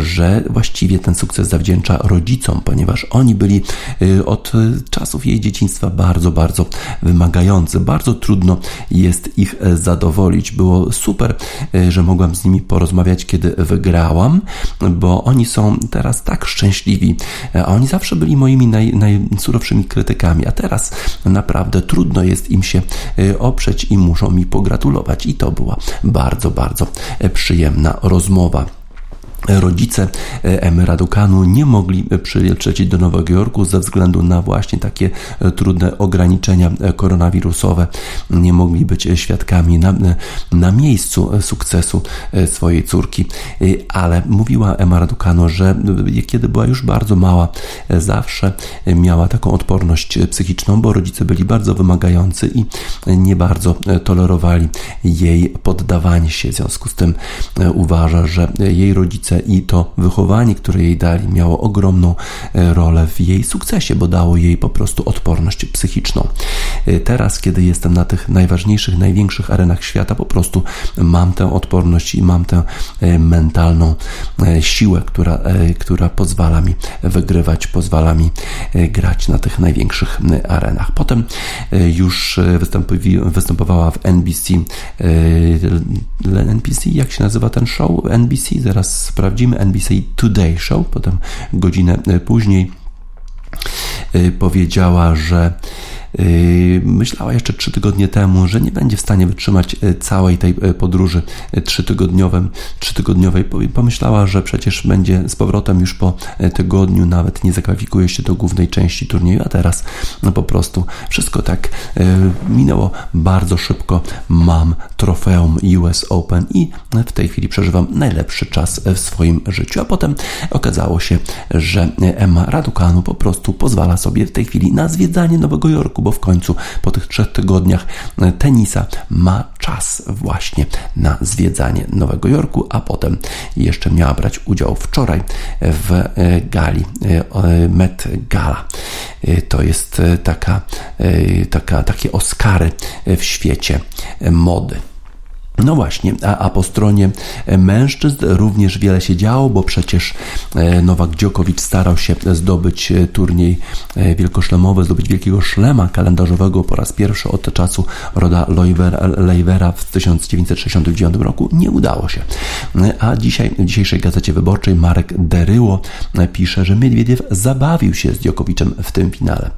że właściwie ten sukces sukces zawdzięcza rodzicom, ponieważ oni byli y, od czasów jej dzieciństwa bardzo, bardzo wymagający. Bardzo trudno jest ich e, zadowolić. Było super, e, że mogłam z nimi porozmawiać, kiedy wygrałam, bo oni są teraz tak szczęśliwi, e, oni zawsze byli moimi naj, najsurowszymi krytykami, a teraz naprawdę trudno jest im się oprzeć i muszą mi pogratulować. I to była bardzo, bardzo przyjemna rozmowa. Rodzice e, Emy Raducanu nie mogli przylecieć do Nowego Jorku ze względu na właśnie takie e, trudne ograniczenia e, koronawirusowe. Nie mogli być świadkami na, na miejscu sukcesu swojej córki, ale mówiła Emma Raducanu, że kiedy była już bardzo mała, zawsze miała taką odporność psychiczną, bo rodzice byli bardzo wymagający i nie bardzo tolerowali jej poddawanie się. W związku z tym uważa, że jej rodzice rodzice i to wychowanie, które jej dali, miało ogromną e, rolę w jej sukcesie, bo dało jej po prostu odporność psychiczną. E, teraz, kiedy jestem na tych najważniejszych, największych arenach świata, po prostu mam tę odporność i mam tę e, mentalną siłę, która, która pozwala mi wygrywać, pozwala mi grać na tych największych arenach. Potem już występowała w NBC, NBC, jak się nazywa ten show? NBC, zaraz sprawdzimy. NBC Today Show, potem godzinę e, później e, powiedziała, że myślała jeszcze trzy tygodnie temu, że nie będzie w stanie wytrzymać yy, całej tej yy, podróży trzytygodniowej. trzytygodniowej. Pomyślała, że przecież będzie z powrotem już po tygodniu, nawet nie zakwalifikuje się do głównej części turnieju, a teraz no po prostu wszystko tak minęło bardzo szybko. Mam trofeum US Open i w tej chwili przeżywam najlepszy czas w swoim życiu. A potem okazało się, że Emma Raducanu po prostu pozwala sobie w tej chwili na zwiedzanie Nowego Jorku bo w końcu po tych trzech tygodniach e, tenisa ma czas właśnie na zwiedzanie Nowego Jorku, a potem jeszcze miała brać udział wczoraj w e, gali e, Met Gala. To jest taka, taka, takie Oscary w świecie mody. No właśnie, a, a, po stronie mężczyzn również wiele się działo, bo przecież e, Nowak Dziokowicz starał się zdobyć e, turniej e, wielkoszlemowy, zdobyć wielkiego szlema kalendarzowego po raz pierwszy od czasu Roda Leivera w 1969 roku. Nie udało się. A dzisiaj w dzisiejszej Gazecie Wyborczej Marek Deryło pisze, że Miedwiediew zabawił się z Dziokowiczem w tym finale.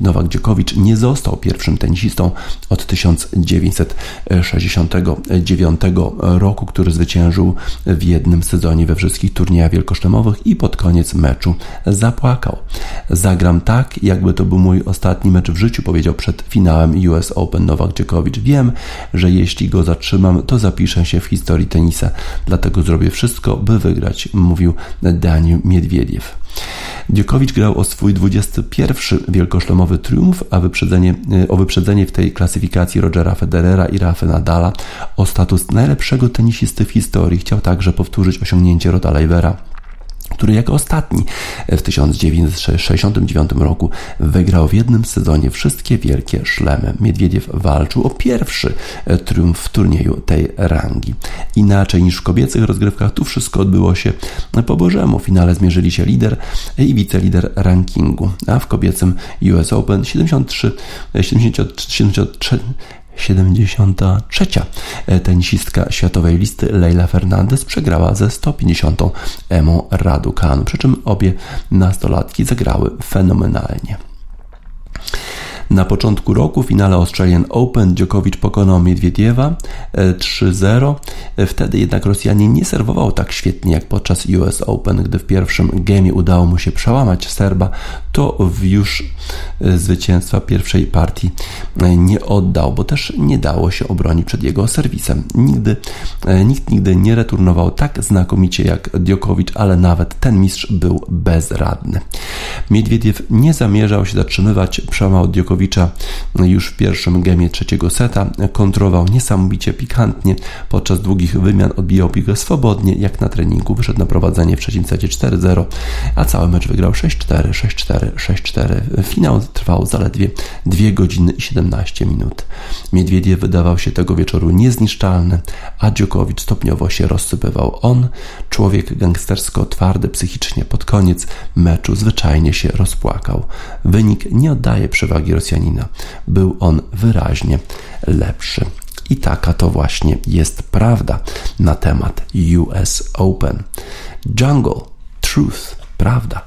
Nowak Dziokowicz nie został pierwszym tenisistą od 1960 1989 roku, który zwyciężył w jednym sezonie we wszystkich turniejach wielkoszlemowych i pod koniec meczu zapłakał. Zagram tak, jakby to był mój ostatni mecz w życiu, powiedział przed finałem US Open Nowak Djokovic. Wiem, że jeśli go zatrzymam, to zapiszę się w historii tenisa, dlatego zrobię wszystko, by wygrać, mówił Daniel Miedwiediew. Dziokowicz grał o swój 21 wielkoszlemowy triumf, a wyprzedzenie, e, o wyprzedzenie w tej klasyfikacji Rogera Federera i Rafa Nadala o status najlepszego tenisisty w historii. Chciał także powtórzyć osiągnięcie Roda Leivera który jako ostatni w 1969 roku wygrał w jednym sezonie wszystkie wielkie szlemy. Miedwiediew walczył o pierwszy triumf w turnieju tej rangi. Inaczej niż w kobiecych rozgrywkach, tu wszystko odbyło się po Bożemu. W finale zmierzyli się lider i wicelider rankingu, a w kobiecym US Open 73, 73 73. tenisistka światowej listy Leila Fernandez przegrała ze 150. Emą Raducanu, przy czym obie nastolatki zagrały fenomenalnie. Na początku roku w finale Australian Open Djokovic pokonał Miedwiediewa 3-0. E, Wtedy jednak Rosjanin nie serwował tak świetnie jak podczas US Open. Gdy w pierwszym gamie udało mu się przełamać Serba, to już e, zwycięstwa pierwszej partii e, nie oddał, bo też nie dało się obronić przed jego serwisem. Nigdy, nikt nigdy nie returnował tak znakomicie jak Djokovic, ale nawet ten mistrz był bezradny. Miedwiediew nie zamierzał się zatrzymywać, przełamał Djokovic już w pierwszym gemie trzeciego seta. Kontrował niesamowicie pikantnie. Podczas długich wymian odbijał piłkę swobodnie, jak na treningu. Wyszedł na prowadzenie w trzecim secie 4-0, a cały mecz wygrał 6-4, 6-4, 6-4. Finał trwał zaledwie 2 godziny i 17 minut. Miedwiediew wydawał się tego wieczoru niezniszczalny, a Dziokowicz stopniowo się rozsypywał. On, człowiek gangstersko twardy psychicznie, pod koniec meczu zwyczajnie się rozpłakał. Wynik nie oddaje przewagi Rosjanom Rosjanina. Był on wyraźnie lepszy. I taka to właśnie jest prawda na temat US Open. Jungle, truth, prawda.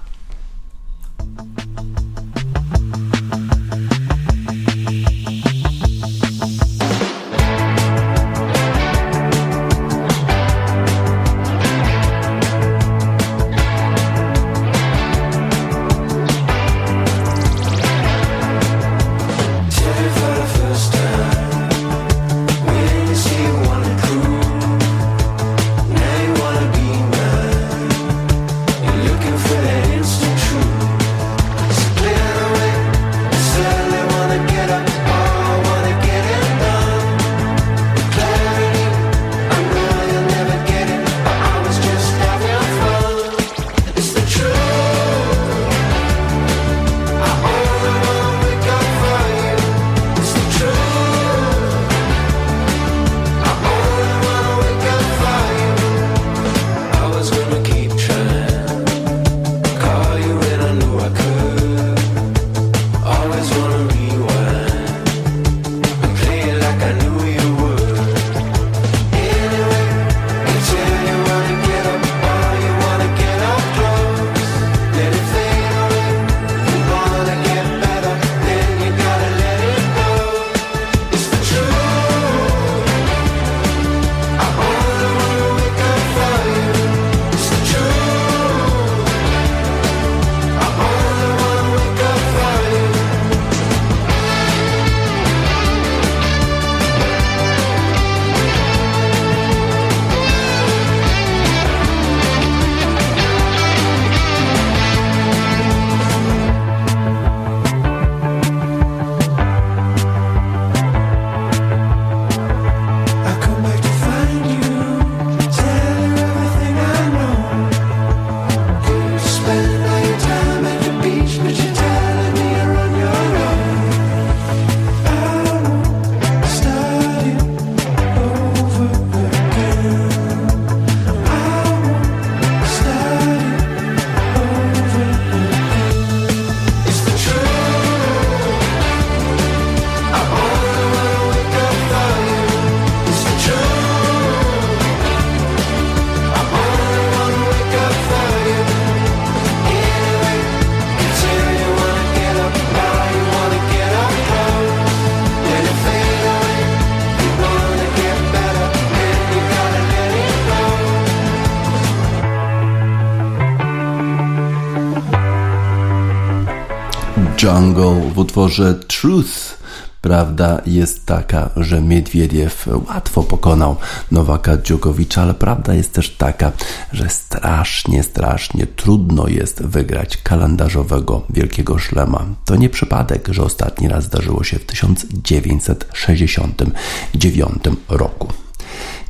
Jungle w utworze Truth. Prawda jest taka, że Miedwiediew łatwo pokonał Nowaka Djokovicza, ale prawda jest też taka, że strasznie, strasznie trudno jest wygrać kalendarzowego wielkiego szlema. To nie przypadek, że ostatni raz zdarzyło się w 1969 roku.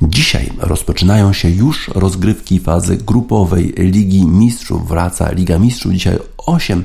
Dzisiaj rozpoczynają się już rozgrywki fazy grupowej Ligi Mistrzów. Wraca Liga Mistrzów. Dzisiaj 8 Y,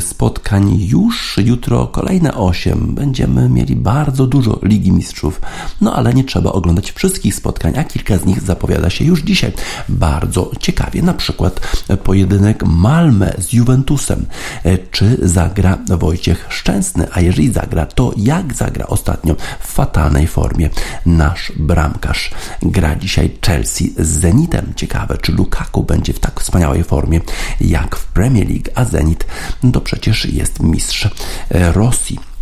spotkań już. Jutro kolejne 8. Będziemy mieli bardzo dużo Ligi Mistrzów. No ale nie trzeba oglądać wszystkich spotkań, a kilka z nich zapowiada się już dzisiaj. Bardzo ciekawie. Na przykład pojedynek Malmę z Juventusem. Y, czy zagra Wojciech Szczęsny? A jeżeli zagra, to jak zagra ostatnio w fatalnej formie nasz bramkarz? Gra dzisiaj Chelsea z Zenitem. Ciekawe, czy Lukaku będzie w tak wspaniałej formie jak w Premier League, a Zenit to przecież jest mistrz e, Rosji.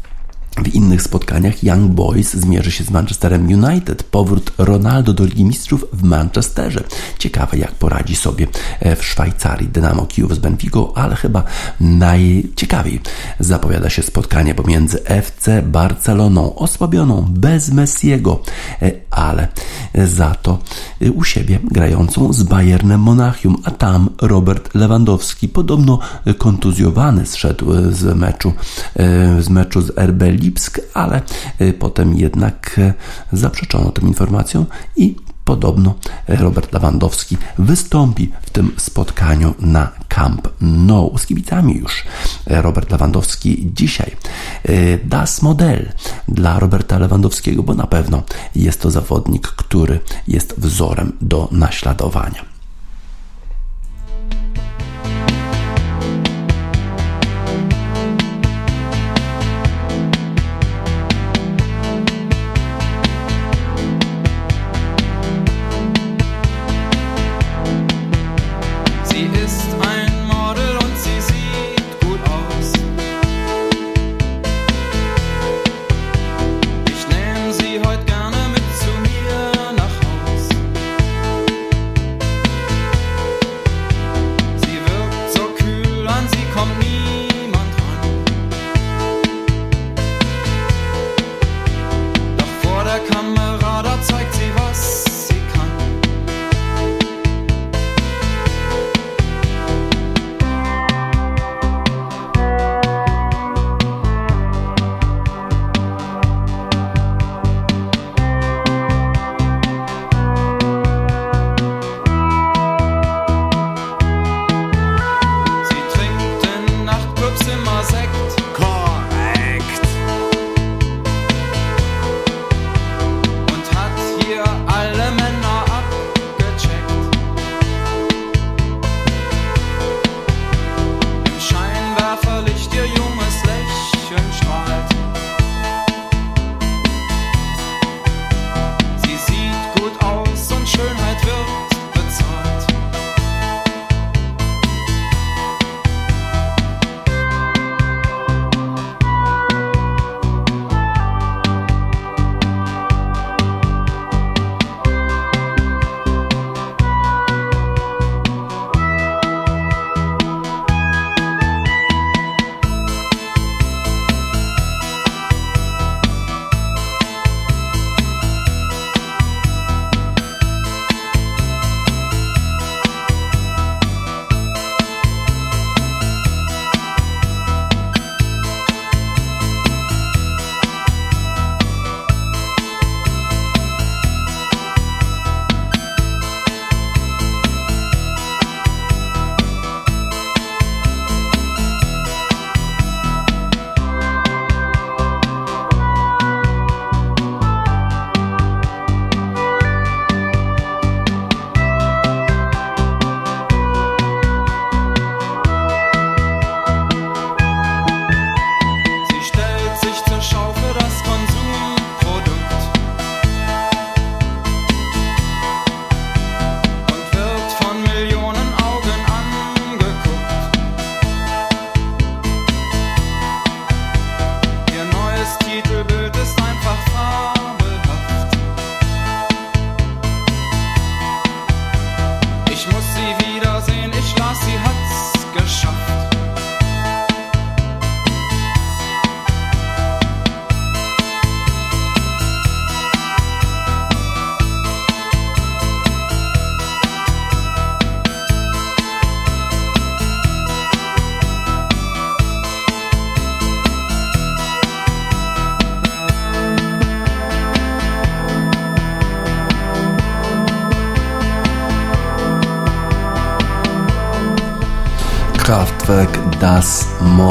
W innych spotkaniach Young Boys zmierzy się z Manchesterem United. Powrót Ronaldo do Ligi Mistrzów w Manchesterze. Ciekawe jak poradzi sobie e, w Szwajcarii Dynamo Kijów z Benfico, ale chyba najciekawiej zapowiada się spotkanie pomiędzy FC Barceloną, osłabioną bez Messiego, e, ale za to e, u siebie grającą z Bayernem Monachium, a tam Robert Lewandowski podobno kontuzjowany zszedł z meczu z meczu z RB Lipsk, ale y, potem jednak y, zaprzeczono tym informacjom i podobno Robert Lewandowski wystąpi w tym spotkaniu na Camp Nou z kibicami już. Robert Lewandowski dzisiaj y, das model dla Roberta Lewandowskiego, bo na pewno jest to zawodnik, który jest wzorem do naśladowania.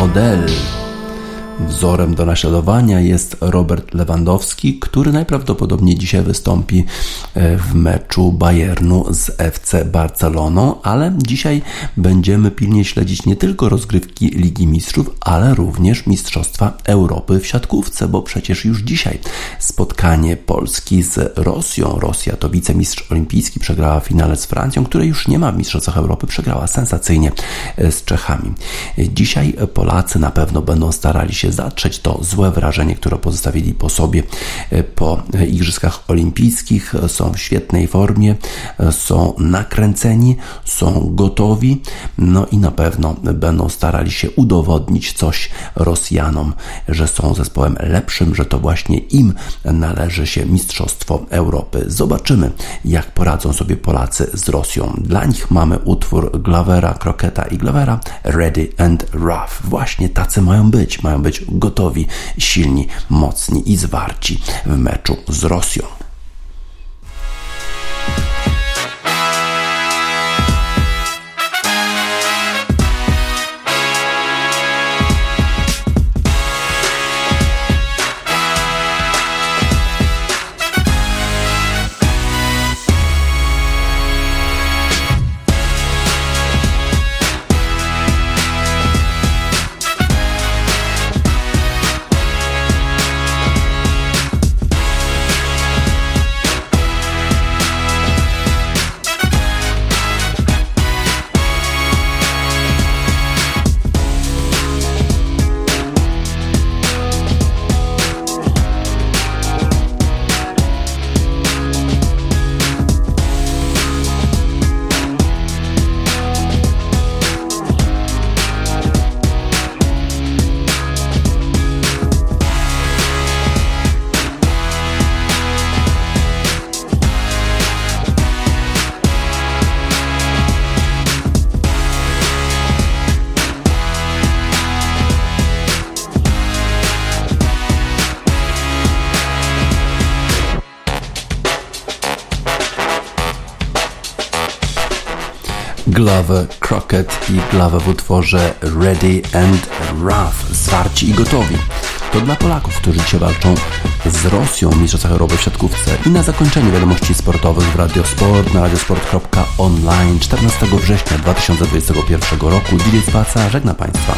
Das Modell. Wzorem do naśladowania jest Robert Lewandowski, który najprawdopodobniej dzisiaj wystąpi e, w meczu Bayernu z FC Barceloną, ale dzisiaj będziemy pilnie śledzić nie tylko rozgrywki Ligi Mistrzów, ale również Mistrzostwa Europy w siatkówce, bo przecież już dzisiaj spotkanie Polski z Rosją. Rosja to wicemistrz olimpijski, przegrała finale z Francją, której już nie ma w Mistrzostwach Europy, przegrała sensacyjnie z Czechami. Dzisiaj Polacy na pewno będą starali się zatrzeć to złe wrażenie, które pozostawili po sobie e, po Igrzyskach Olimpijskich. Są w świetnej formie, e, są nakręceni, są gotowi, no i na pewno będą starali się udowodnić coś Rosjanom, że są zespołem lepszym, że to właśnie im należy się Mistrzostwo Europy. Zobaczymy, jak poradzą sobie Polacy z Rosją. Dla nich mamy utwór Glavera, Kroketa i Glavera Ready and Rough. Właśnie tacy mają być. Mają być gotowi, silni, mocni i zwarci w meczu z Rosją. Glove Crockett i Glove w utworze Ready and Rough, zwarci i gotowi. To dla Polaków, którzy dzisiaj walczą z Rosją w Mistrzostwach Europy w siatkówce. I na zakończenie wiadomości sportowych w Radiosport na radiosport.online 14 września 2021 roku. Dziwiec Paca żegna Państwa.